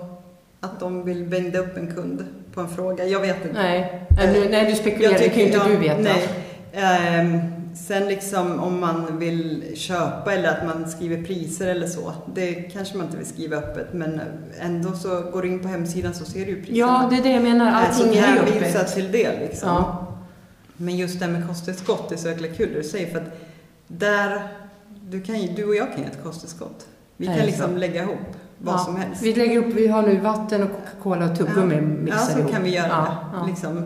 att de vill binda upp en kund på en fråga. Jag vet inte. Nej, nej, du spekulerar, det kan ju inte ja, du veta. Nej. Ehm, sen liksom om man vill köpa eller att man skriver priser eller så. Det kanske man inte vill skriva öppet men ändå så går du in på hemsidan så ser du ju priserna. Ja, det är det jag menar. Allting Allting är ju öppet. till det liksom. Ja. Men just det här med kosttillskott, det är så jäkla kul det du säger för att där, du, kan, ju- du och jag kan ge ett kosttillskott. Vi kan liksom lägga ihop vad Ja. som helst. Vi lägger upp, vi har nu vatten och Coca-Cola och tuggummi Ja. mixar Ja, så ihop. kan vi göra ja, det, liksom.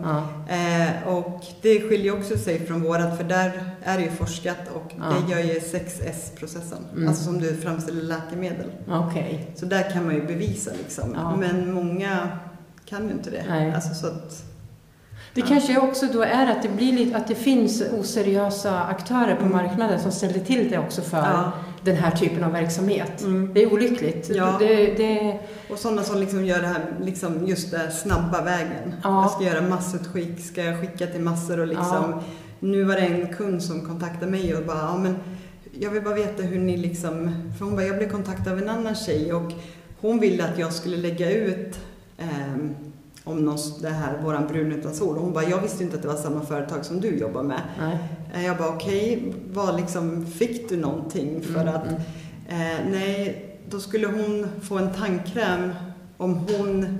Eh, och det skiljer också sig från vårat för där är det ju forskat och det gör ju 6S-processen. Mm. Alltså som du framställer läkemedel. Okej. Så där kan man ju bevisa liksom. Men många kan ju inte det. Nej. Alltså så att, Det kanske också då är att det blir lite, att det finns oseriösa aktörer på Mm. marknaden som ställer till det också för. Den här typen av verksamhet. Mm. Det är olyckligt. Ja. Det, det, Och sådana som liksom gör det här, liksom just här snabba vägen. Ja. Jag ska göra massutskick, ska jag skicka till massor och liksom. Nu var det en kund som kontaktade mig och bara, ja men jag vill bara veta hur ni liksom, för hon bara, jag blev kontaktad av en annan tjej och hon ville att jag skulle lägga ut ehm, om någon, det här, våran brun utan sol. Och hon bara, jag visste inte att det var samma företag som du jobbar med. nej. Eh, Jag bara, okej, vad liksom, fick du någonting för Mm, att mm. Eh, nej, då skulle hon få en tandkräm om hon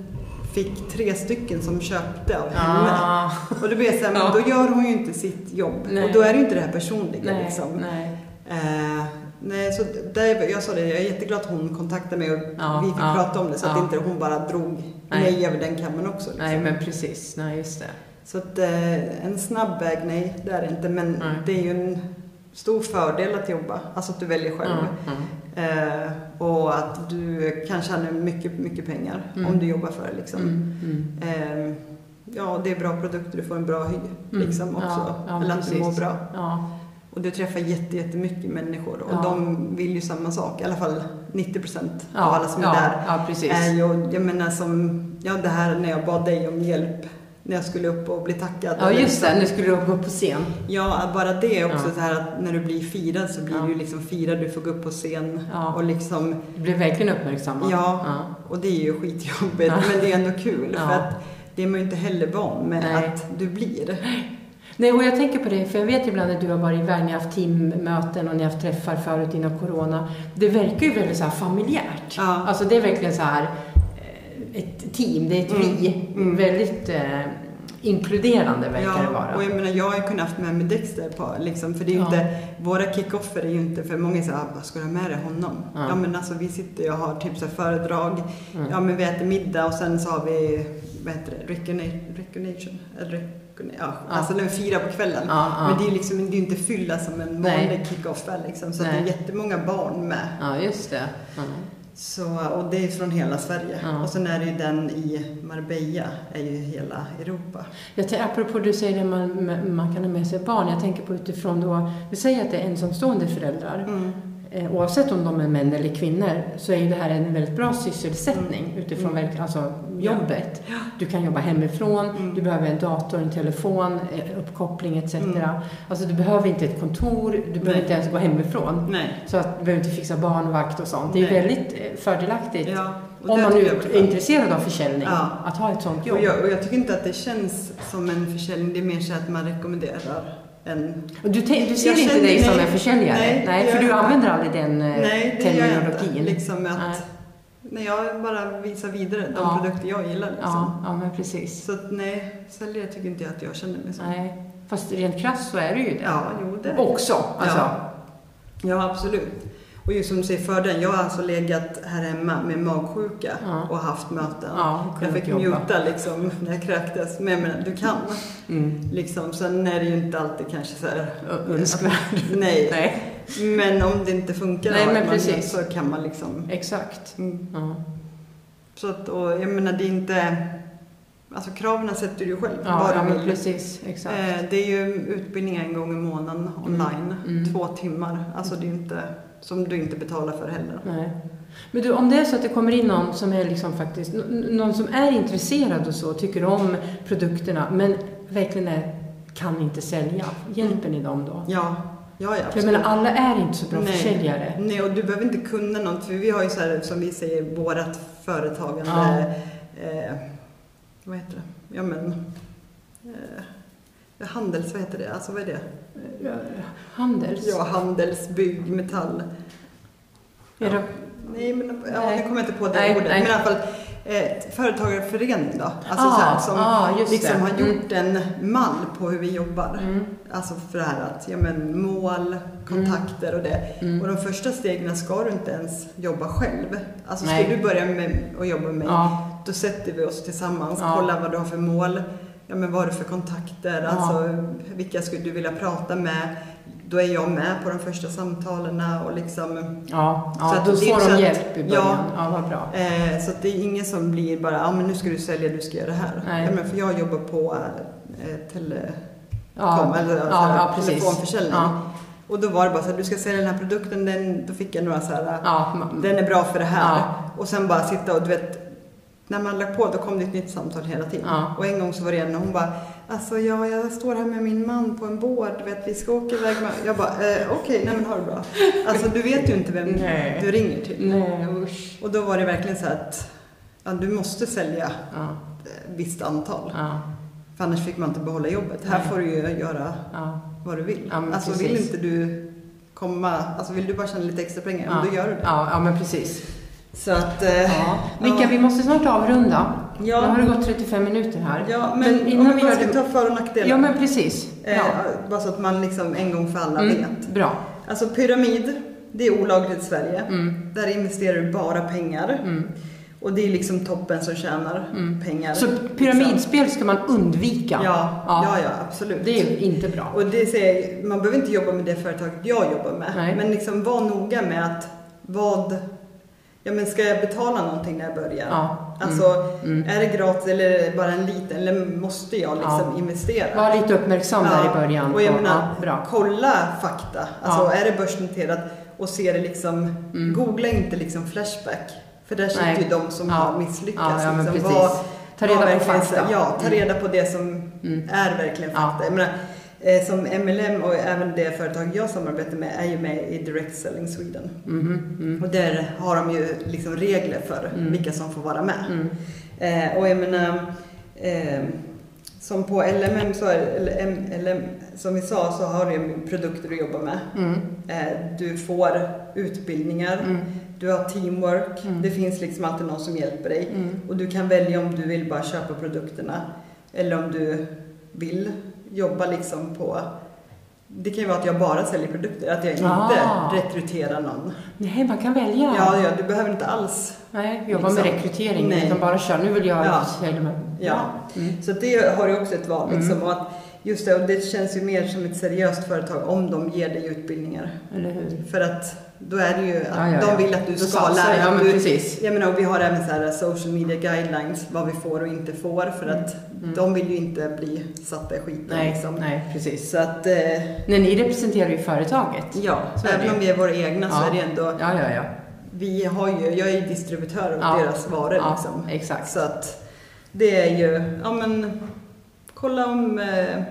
fick tre stycken som köpte av henne. Ah, Och då blir jag så här, men då gör hon ju inte sitt jobb. Nej. Och då är det ju inte det här personliga nej, liksom. nej. Eh, nej, så där, jag sa det, jag är jätteglad att hon kontaktade mig och Ja, vi fick ja, prata om det så att ja. inte hon bara drog Nej. mig över den kammen också. Liksom. Nej, men precis. Nej, just det. Så att eh, en snabb väg, nej det är det inte. Men Nej. det är ju en stor fördel att jobba, alltså att du väljer själv. Mm. Eh, och att du kan tjäna mycket, mycket pengar Mm. om du jobbar för det. Liksom. Mm. Eh, ja, det är bra produkter, du får en bra hy Mm. liksom, också. Ja, ja, Eller att du precis. mår bra. Ja, Och du träffar jätte, jättemycket människor och de vill ju samma sak. I alla fall 90 procent av alla som är där. Ja, precis. Är ju, jag menar som, ja det här när jag bad dig om hjälp när jag skulle upp och bli tackad. Ja, just det. Nu skulle du gå upp på scen. Ja, bara det också Ja. så här att när du blir firad så blir Ja. du ju liksom firad, du får gå upp på scen Ja. och liksom Du blev verkligen uppmärksammad. Ja. ja. Och det är ju skitjobbigt, men det är ändå kul för att det är man ju inte heller van med Nej. att du blir. Nej, och jag tänker på det, för jag vet ibland när du har varit iväg, ni har haft teammöten och ni har haft träffar förut innan corona. Det verkar ju väldigt så här familjärt. Ja. Alltså det är verkligen så här ett team, det är ett Mm, vi. mm. Väldigt eh, inkluderande verkar det vara. och jag menar jag har ju kunnat haft med mig Dexter på liksom, för det är ju Ja. inte, våra kickoffer är ju inte, för många säger ah, vad ska du ha med dig honom? Ja. Ja. men alltså vi sitter och har typ så här föredrag, Mm. ja men vi äter middag och sen så har vi, vad heter det, recognition, eller ja, Ja. alltså när vi firar på kvällen. Ja, ja. Men det är ju liksom, det är ju inte fylla som en Nej. vanlig kick-off liksom, så att det Nej. är jättemånga barn med. ja, just det. Ja. Så, och det är från hela Sverige. Ja. Och sen är det ju den i Marbella, är ju hela Europa. Jag tänker, apropå du säger att man, man kan ha med sig barn. Jag tänker på utifrån då, vi säger att det är ensamstående föräldrar. Mm. Eh, oavsett om de är män eller kvinnor så är ju det här en väldigt bra sysselsättning utifrån Mm. alltså jobbet. Du kan jobba hemifrån, Mm. du behöver en dator, en telefon, eh, uppkoppling etc. Mm. Alltså du behöver inte ett kontor, du behöver Nej. inte ens gå hemifrån. Nej. Så att du behöver inte fixa barnvakt och sånt. Det är Nej. väldigt eh, fördelaktigt Ja, om man nu är intresserad av försäljning, Ja. att ha ett sånt jobb. Och jag, och jag tycker inte att det känns som en försäljning, det är mer så att man rekommenderar en... Du, du ser inte dig som nej. en försäljare? Nej, nej för du använder aldrig den eh, Nej, terminologin. Liksom att, Nej. nej, jag bara visar vidare de Ja. produkter jag gillar. Liksom. Ja, ja, men precis. Så att, nej, säljare tycker inte jag att jag känner mig som. Nej, fast rent krasst så är det ju det. Ja, jo det. Också. Alltså. Ja. Ja, absolut. Och just som du säger fördelen, jag har alltså legat här hemma med magsjuka Ja. och haft möten. Ja, jag fick jobba. muta liksom *laughs* när jag kräktes. Men jag menar, du kan. Mm. Liksom. Sen är det ju inte alltid kanske så här... Önskvärt. *laughs* Nej. Nej, Men om det inte funkar Nej, men precis. så kan man liksom... exakt. Mm. Ja. Så att, och jag menar, det är inte... Alltså kraven sätter du ju själv. Ja, ja, men precis. Exakt. Eh, Det är ju utbildningar en gång i månaden online. Mm. Två timmar. Alltså det är inte... Som du inte betalar för heller. Nej. Men du, om det är så att det kommer in någon som är liksom faktiskt, någon som är intresserad och så, tycker om produkterna, men verkligen är, kan inte sälja. Hjälper ni dem då? Ja, ja, ja För jag menar, alla är inte så bra Nej. försäljare. Nej, och du behöver inte kunna något. För vi har ju så här, som vi säger, vårat företagande... Ja. Eh, vad heter det? Ja, men... Eh, Handels, vad heter det? Alltså vad är det? Handels? Ja, handels, bygg, metall. Det, Nej, men ja, Nej. nu kommer jag inte på det Nej, ordet. nej. Men i alla fall eh, företagarförening då. Alltså Ah, här, som ah, liksom det. har Mm. gjort en mall på hur vi jobbar. mm, Alltså för det här att, ja men mål, kontakter och det. mm. Och de första stegen ska du inte ens jobba själv. Alltså ska Nej. du börja med att jobba med mig, Ja, då sätter vi oss tillsammans, Ja. kollar vad du har för mål, ja men vad har du för kontakter, Ja. alltså vilka skulle du vilja prata med? Då är jag med på de första samtalen och liksom ja, Så ja att då det får så de att- hjälp i början. ja. Ja, vad bra. Eh, så det är ingen som blir bara, ja men nu ska du sälja, du ska göra det här. Nej. Ja, men för jag jobbar på eh, telekom, Ja, eller ja, så här, ja, precis. telefonförsäljning. Ja, Och då var det bara så här, du ska sälja den här produkten, den, då fick jag några så här, ja, ma- den är bra för det här. Ja. Och sen bara sitta och du vet, när man lagt på då kom det ett nytt samtal hela tiden. Ja. Och en gång så var det en och hon bara, alltså ja, jag står här med min man på en båt, vet vi ska åka iväg med... Jag bara, eh, okej, nej men ha det bra. Alltså du vet ju inte vem Nej. du ringer till. Nej, usch. Och då var det verkligen så här att ja, du måste sälja Ja, ett visst antal. ja, För annars fick man inte behålla jobbet. Här Nej. får du ju göra ja. vad du vill. Alltså precis. vill inte du komma, alltså vill du bara tjäna lite extra pengar, Ja. då gör du det. Ja, ja, men precis. Så att... Eh, Ja. Micke, ja. vi måste snart avrunda. Ja. Nu har det gått 35 minuter här. Ja, men, Men innan om vi gör ska det- ta för och nackdelar. Ja, men precis. eh. Bara så att man liksom en gång för alla Mm, vet. Bra. Alltså pyramid, det är olagligt i Sverige. Mm, Där investerar du bara pengar. mm, Och det är liksom toppen som tjänar mm. pengar. Så pyramidspel ska man undvika? Ja, Ja. ja, ja, absolut. Det är inte bra. Och det säger, man behöver inte jobba med det företaget jag jobbar med. Nej. Men liksom var noga med att vad, ja men ska jag betala någonting när jag börjar? Ja. Mm. Alltså, Mm. är det gratis eller är det bara en liten, eller måste jag liksom Ja. investera? Var lite uppmärksam där Ja, i början. Och jag menar, ja, kolla fakta. Alltså är det börsnoterat och se det liksom, Mm. googla inte liksom Flashback. För där sitter Nej. ju de som har misslyckats. Liksom. Vad- Ta reda på fakta. Ja, ta Mm. reda på det som Mm. är verkligen fakta. Jag menar, som MLM och även det företag jag samarbetar med är ju med i Direct Selling Sweden. Mhm, mm. Och där har de ju liksom regler för Mm. vilka som får vara med. Mm. Eh, och jag menar, eh, som på LMM, så är, eller MLM, som vi sa, så har du ju produkter du jobbar med. Mm. Eh, du får utbildningar, Mm. du har teamwork, Mm. det finns liksom alltid någon som hjälper dig. Mm. Och du kan välja om du vill bara köpa produkterna eller om du vill jobba liksom på det kan ju vara att jag bara säljer produkter, att jag inte Ah. rekryterar någon. Nej, man kan välja. Ja, ja, du behöver inte alls. Nej, jobba med Liksom. rekrytering. Nej. Utan bara köra. Nu vill jag Ja. sälja mig. Ja. Mm. Så det har du också ett val. Liksom, Mm. och att just det, och det känns ju mer som ett seriöst företag om de ger dig utbildningar. Eller hur? För att då är det ju att Ja, ja, ja. de vill att du ska lära dig. men Du- precis. Jag menar, och vi har även så här social media guidelines, vad vi får och inte får. För att Mm. de vill ju inte bli satta i skiten. Nej, liksom. nej, precis. Så att, eh, Nej, ni representerar ju företaget. ja, Så även om vi är våra egna så Ja. är det ändå, Ja, ja, ja. vi har ju, jag är ju distributör av Ja. deras varor ja liksom. Exakt. Så att det är ju, ja men, kolla om eh,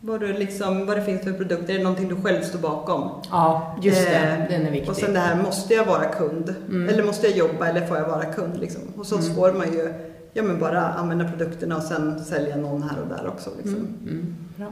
vad, du liksom, vad det finns för produkter. Är det någonting du själv står bakom? Ja, just det. Eh, Den är viktig. Och sen det här, måste jag vara kund? Mm. Eller måste jag jobba eller får jag vara kund? Liksom? Hos oss Mm. får man ju ja, men bara använda produkterna och sen sälja någon här och där också. Liksom. Mm, mm, bra.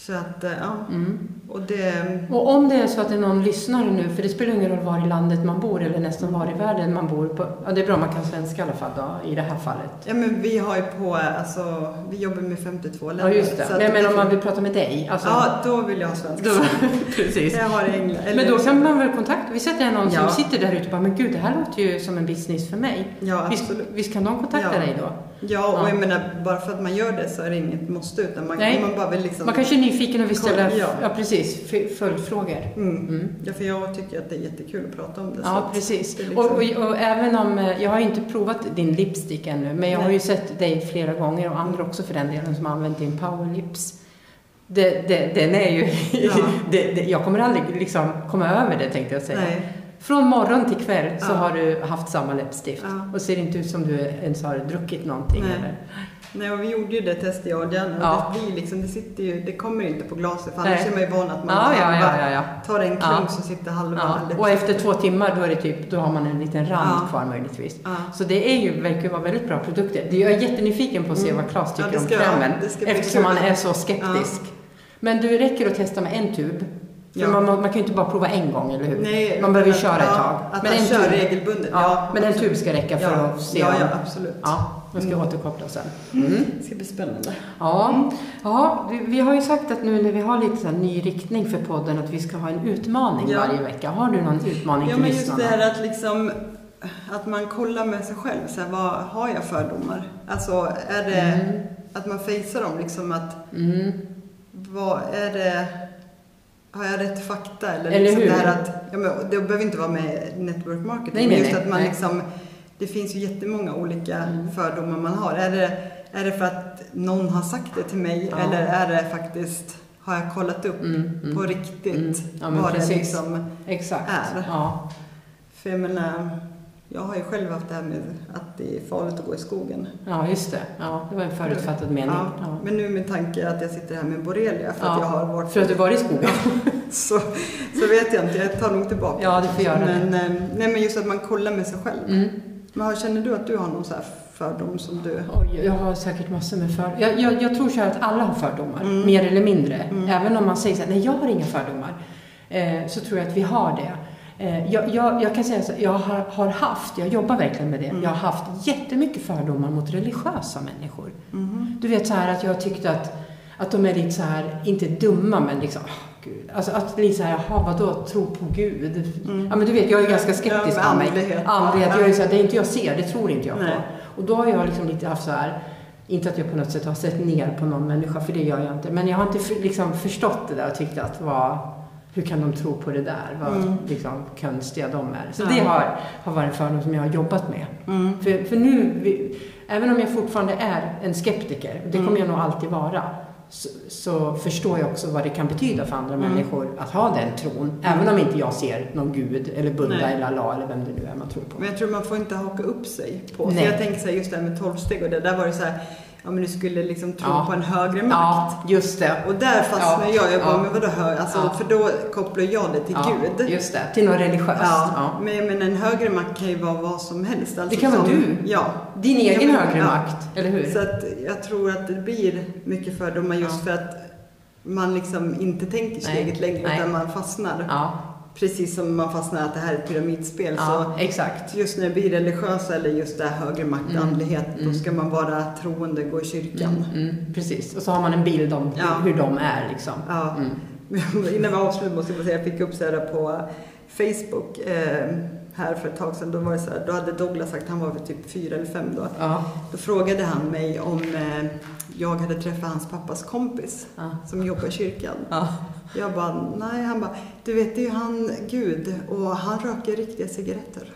Så att, eh, ja. Mm. Och det, Och om det är så att det är någon lyssnare nu, för det spelar ingen roll var i landet man bor eller nästan var i världen man bor. På, ja, det är bra om man kan svenska i alla fall då, i det här fallet. ja men vi har ju på, alltså, vi jobbar med 52 länder. Ja, just det. Men menar om man vill prata med dig. Alltså, Ja, då vill jag ha svenska. då, *laughs* precis. Jag har England. Men då kan man väl kontakta, vi sätter någon Ja. som sitter där ute och bara, men gud det här låter ju som en business för mig. Ja, Visst, visst kan de kontakta Ja. dig då? Ja, och Ja. jag menar, bara för att man gör det så är det inget måste, utan man, Nej. man bara vill liksom... Man kanske är nyfiken och vill ställa Ja. ja. precis, följdfrågor. Mm. Mm. Ja, för jag tycker att det är jättekul att prata om det. Ja, precis. det liksom- Och, och, och även om, eh, jag har inte provat din lipstick ännu, men jag har Nej. ju sett dig flera gånger och andra också för den delen som har använt din power lips. Det, det, den är ju, Ja. *laughs* det, det, jag kommer aldrig liksom komma över det tänkte jag säga. Nej. Från morgon till kväll så Ja. har du haft samma läppstift Ja. och ser inte ut som du ens har druckit någonting. Nej. Eller? Nej, och vi gjorde ju det testet jag och Ja. det, blir liksom, det, sitter ju, det kommer inte på glaset för Nej. annars är man ju van att man halva tar en klunk så sitter halva och efter två timmar då är det typ, då har man en liten rand kvar möjligtvis. Så det är ju, verkar ju vara väldigt bra produkter. Det- Jag är jättenyfiken på att se Mm. vad Claes tycker om krämen. Eftersom han är så skeptisk. Men det räcker att testa med en tub. Ja. man, man kan ju inte bara prova en gång, eller hur? Nej, man behöver ju köra ett ja, tag. Att men man en kör tub, regelbundet. ja, men en tub ska räcka för ja, att se Ja, ja, absolut. Ja, då ska jag Mm. återkoppla sen. Mm. Det ska bli spännande. Ja, ja vi, har ju sagt att nu när vi har lite så ny riktning för podden att vi ska ha en utmaning Ja. varje vecka. Har du någon utmaning Ja, till men just lyssnarna? det här att liksom att man kollar med sig själv. Så här, vad har jag fördomar? Alltså, är det Mm. att man facear dem liksom att Mm. Vad är det har jag rätt fakta? Eller, Eller liksom hur? det här att, ja, men det behöver inte vara med network marketing. Nej, men just nej, att man nej. liksom, det finns ju jättemånga olika Mm. fördomar man har. Är det, är det för att någon har sagt det till mig Ja. eller är det faktiskt, har jag kollat upp Mm, mm. på riktigt Mm. Ja, vad det precis. liksom Exakt. är? För jag menar, jag har ju själv haft det här med att det är farligt att gå i skogen. ja, just det. Ja, det var en förutfattad mening. Ja, Ja. Men nu min tanke att jag sitter här med borrelia för att Ja, jag har varit För att du var i skogen? så, så vet jag inte, jag tar nog tillbaka. Ja, du får göra men, det. eh, Nej men just att man kollar med sig själv. Mm. Men känner du att du har någon så här fördom som du... Oj, jag har säkert massor med för... Jag, jag, jag tror så här att alla har fördomar, Mm. mer eller mindre. Mm. Även om man säger så här, nej jag har inga fördomar. Eh, så tror jag att vi har det. Eh, jag, jag, jag kan säga så jag har, har haft, jag jobbar verkligen med det, Mm. jag har haft jättemycket fördomar mot religiösa människor. Mhm. Du vet så här att jag tyckte att, att de är lite så här, inte dumma men liksom, åh, Gud. Alltså att lite så här, jaha vadå, tro på Gud? Mm. Ja men du vet, jag är ganska skeptisk av mig. andlighet. Andlighet, Ja. jag är så här, det inte jag ser, det tror inte jag på. Nej. Och då har jag liksom lite haft så här, inte att jag på något sätt har sett ner på någon människa, för det gör jag inte. Men jag har inte liksom förstått det där och tyckt att vad, hur kan de tro på det där? Vad Mm. liksom, konstiga de är. Så Ja. det har, har varit en fördom som jag har jobbat med. Mm. För, för nu, vi, även om jag fortfarande är en skeptiker, det kommer Mm. jag nog alltid vara, så, så förstår jag också vad det kan betyda för andra Mm. människor att ha den tron. Även om inte jag ser någon gud, eller Buddha, Nej. eller Allah, eller vem det nu är man tror på. Men jag tror man får inte haka upp sig på. Nej. För jag tänker så här, just det här med tolvsteg och det där var det så här, ja men du skulle liksom tro Ja. på en högre makt. Ja, just det. Och där fastnar Ja. jag. Jag bara, Ja. men vadå hög? Alltså, Ja. För då kopplar jag det till ja, Gud. Just det, till något religiöst. Ja, Ja. Men, menar, en högre makt kan ju vara vad som helst. Alltså Det kan vara som, du. Ja. Din egen men- högre ja. makt, eller hur? Så att jag tror att det blir mycket fördomar just Ja. för att man liksom inte tänker steget längre Nej. utan man fastnar. Ja, Precis som man fastnar att det här är ett pyramidspel. ja exakt. Så just när det blir religiösa eller just det här högre makt, Mm. andlighet, då Mm. ska man vara troende, gå i kyrkan. Mm, mm, precis. Och så har man en bild om hur, Ja. hur de är liksom. Ja. Mm. *laughs* Innan vi avslutar måste jag säga, jag fick upp så här på Facebook eh, här för ett tag sedan. Då var det så här, då hade Douglas sagt, han var väl typ fyra eller fem då. Ja. Då frågade han mig om eh, jag hade träffat hans pappas kompis Ja. som jobbar i kyrkan. Ja. Jag bara, nej. Han bara, du vet det är ju han Gud och han röker riktiga cigaretter.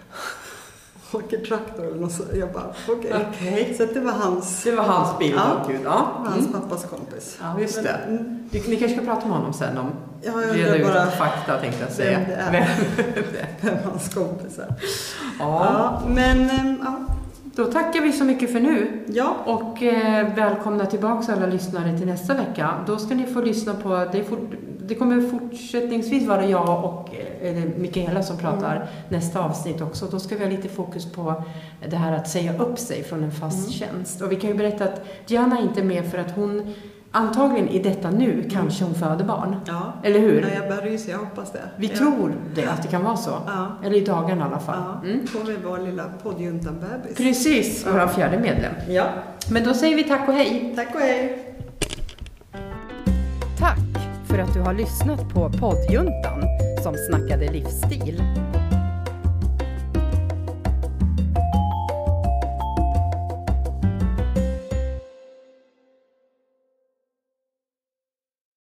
Åker traktor eller något så. Jag bara, okej. Okej. Så att det var hans, Det var hans bild Ja. Gud. Ja. var hans Mm. pappas kompis. ja, just Men, det. mm, Vi, ni kanske ska prata med honom sen om Ja, reda ut bara fakta tänkte jag säga. vem det är. Vem- *laughs* vem hans kompis är. ja. Ja, men eh, ja. Då tackar vi så mycket för nu. ja. Och eh, välkomna tillbaka alla lyssnare till nästa vecka. Då ska ni få lyssna på, det, fort, det kommer fortsättningsvis vara jag och eh, Mikaela som pratar Mm. nästa avsnitt också. Då ska vi ha lite fokus på det här att säga upp sig från en fast Mm. tjänst. Och vi kan ju berätta att Diana är inte med för att hon antagligen i detta nu kanske hon föder barn. ja. Eller hur? Nej, jag börjar rysa, jag hoppas det. Vi ja. tror det, att det kan vara så. Ja. Eller i dagarna i alla fall. Ja. Mm. Vi vår lilla poddjuntan-bebis. Precis, vår fjärde medlem. Ja. Men då säger vi tack och hej. Tack och hej. Tack för att du har lyssnat på poddjuntan som snackade livsstil.